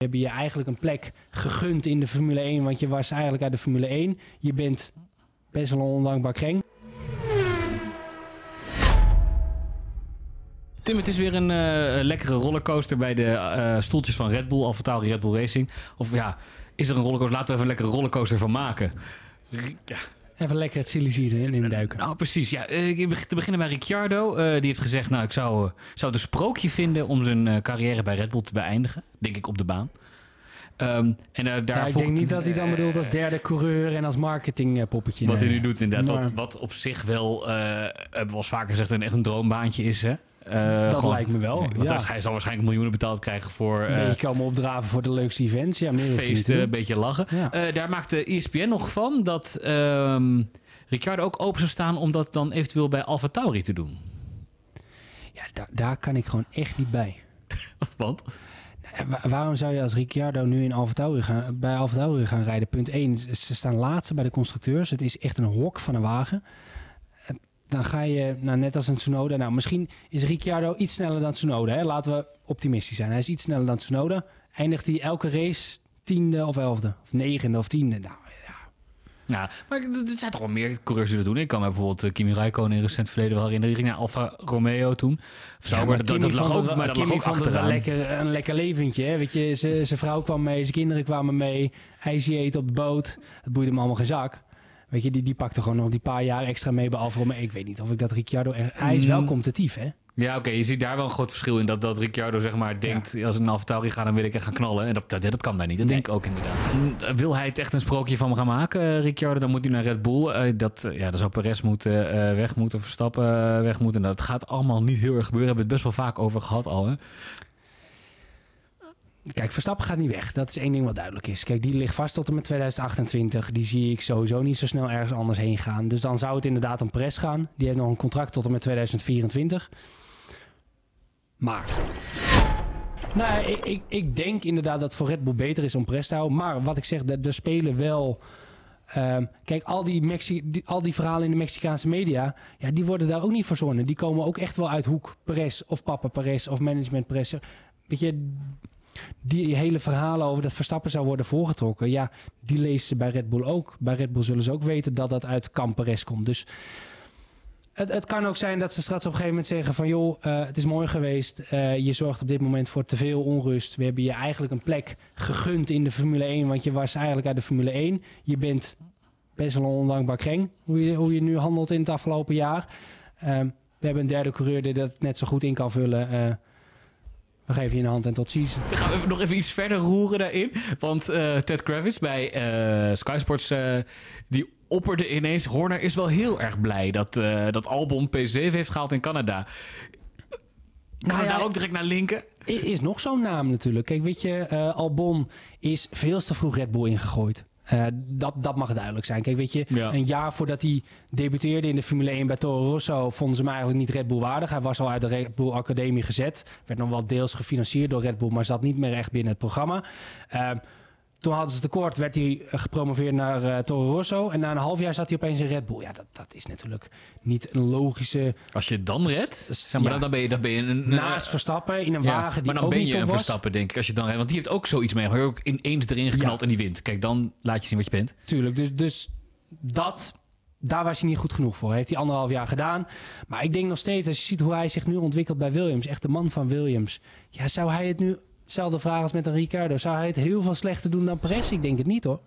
hebben je eigenlijk een plek gegund in de Formule 1, want je was eigenlijk uit de Formule 1. Je bent best wel een ondankbaar kreng. Tim, het is weer een eh, lekkere rollercoaster bij de eh, stoeltjes van Red Bull, AlphaTauri Red Bull Racing. Of ja, is er een rollercoaster? Laten we even een lekkere rollercoaster van maken. Ja. Even lekker het season in duiken. Nou, precies. Ja, eh, te beginnen bij Ricciardo. Eh, die heeft gezegd, nou, ik zou, eh, zou het een sprookje vinden om zijn carrière bij Red Bull te beëindigen. Denk ik op de baan. Ehm, en daar Ja, ik denk niet dat hij dan bedoelt als derde coureur en als marketingpoppetje. Wat hij nu doet, inderdaad. Wat, wat op zich wel, hebben we al eens vaker gezegd, een echt een droombaantje is. Hè? Eh, Dat lijkt me wel, Want ja. hij- zal waarschijnlijk miljoenen betaald krijgen voor Een eh, beetje komen opdraven voor de leukste events. Ja, meer feesten, een beetje lachen. Ja. Eh, daar maakte ESPN nog van dat ehm Ricciardo ook open zou staan om dat dan eventueel bij Alfa Tauri te doen. Ja, daar, daar kan ik gewoon echt niet bij. Want? Wa- waarom zou je als Ricciardo nu in Alfa Tauri gaan, bij Alfa Tauri gaan rijden? Punt 1, ze staan laatste bij de constructeurs. Het is echt een hok van een wagen. Dan ga je, nou, net als een Tsunoda. Nou, misschien is Ricciardo iets sneller dan Tsunoda. Hè? Laten we optimistisch zijn. Hij is iets sneller dan Tsunoda. Eindigt hij elke race tiende of elfde? Of negende of tiende? Nou, ja. Ja, maar er zijn toch wel meer coureurs die dat doen. Ik kan me bijvoorbeeld eh, Kimi Räikkönen in recent verleden wel herinneren. Die ging naar Alfa Romeo toen. Zo, maar dat, Kimi dat lag ook, wel- maar dat lag ook achteraan. lekker, een lekker leventje. Hè? Weet je, zijn vrouw kwam mee, zijn kinderen kwamen mee. IC eten op de boot. Het boeide hem allemaal geen zak. Weet je, die, die pakte gewoon nog die paar jaar extra mee bij Alfa Romeo. Ik weet niet of ik dat Ricciardo... echt- Hij is wel Mm. competitief, hè? Ja, oké, je ziet daar wel een groot verschil in. Dat, dat Ricciardo zeg maar denkt, als ik naar Alfa ga, dan wil ik echt gaan knallen. En dat, dat, dat kan daar niet. Dat Nee. denk ik ook inderdaad. En Wil hij het echt een sprookje van me gaan maken, eh, Ricciardo? Dan moet hij naar Red Bull. Eh, dat, eh, ja, dan zou Perez moeten, weg moeten, Verstappen weg moeten. Nou, dat gaat allemaal niet heel erg gebeuren. Hebben we het best wel vaak over gehad al, hè? Kijk, Verstappen gaat niet weg. Dat is één ding wat duidelijk is. Kijk, die ligt vast tot en met 2028. Die zie ik sowieso niet zo snel ergens anders heen gaan. Dus dan zou het inderdaad om Perez gaan. Die heeft nog een contract tot en met 2024. Maar... Nou, ik, ik, ik denk inderdaad dat voor Red Bull beter is om Perez te houden. Maar wat ik zeg, er spelen wel... ehm, kijk, al die, Mexi al die verhalen in de Mexicaanse media... Ja, die worden daar ook niet verzonnen. Die komen ook echt wel uit hoek Perez of papa Perez of management Perez. Weet je, die hele verhalen over dat Verstappen zou worden voorgetrokken, ja, die lezen ze bij Red Bull ook. Bij Red Bull zullen ze ook weten dat dat uit kamp Perez komt. Dus het, het kan ook zijn dat ze straks op een gegeven moment zeggen van... joh, eh, het is mooi geweest, eh, je zorgt op dit moment voor te veel onrust. We hebben je eigenlijk een plek gegund in de Formule 1, want je was eigenlijk uit de Formule 1. Je bent best wel een ondankbaar kreng, hoe je, hoe je nu handelt in het afgelopen jaar. Ehm, we hebben een derde coureur die dat net zo goed in kan vullen... we geven je een hand en tot ziens. Dan gaan we nog even iets verder roeren daarin. Want eh, Ted Kravitz bij eh, Sky Sports, eh, die opperde ineens... Horner is wel heel erg blij dat, dat Albon P7 heeft gehaald in Canada. Kan Nou ja, daar ook direct naar linken? Is nog zo'n naam natuurlijk. Kijk, weet je, Albon is veel te vroeg Red Bull ingegooid. Eh, dat, dat mag duidelijk zijn. Kijk, weet je, Ja. een jaar voordat hij debuteerde in de Formule 1 bij Toro Rosso... vonden ze hem eigenlijk niet Red Bull waardig. Hij was al uit de Red Bull Academie gezet. Werd nog wel deels gefinancierd door Red Bull... maar zat niet meer echt binnen het programma. Eh, toen hadden ze tekort, werd hij eh, gepromoveerd naar eh, Toro Rosso. En na een half jaar zat hij opeens in Red Bull. Ja, dat, dat is natuurlijk niet een logische... Als je het dan redt, zeg maar, ja. dan, dan ben je, dan ben je een... Naast Verstappen in een ja, wagen die maar dan ben je een was. Verstappen, denk ik, als je dan. Want die heeft ook zoiets mee. Maar ook ineens erin geknald Ja. en die wint. Kijk, dan laat je zien wat je bent. Tuurlijk, dus, dus dat, daar was hij niet goed genoeg voor. Heeft hij anderhalf jaar gedaan. Maar ik denk nog steeds, als je ziet hoe hij zich nu ontwikkelt bij Williams, echt de man van Williams. Ja, zou hij het nu, hetzelfde vraag als met een Ricardo, zou hij het heel veel slechter doen dan Perez? Ik denk het niet hoor.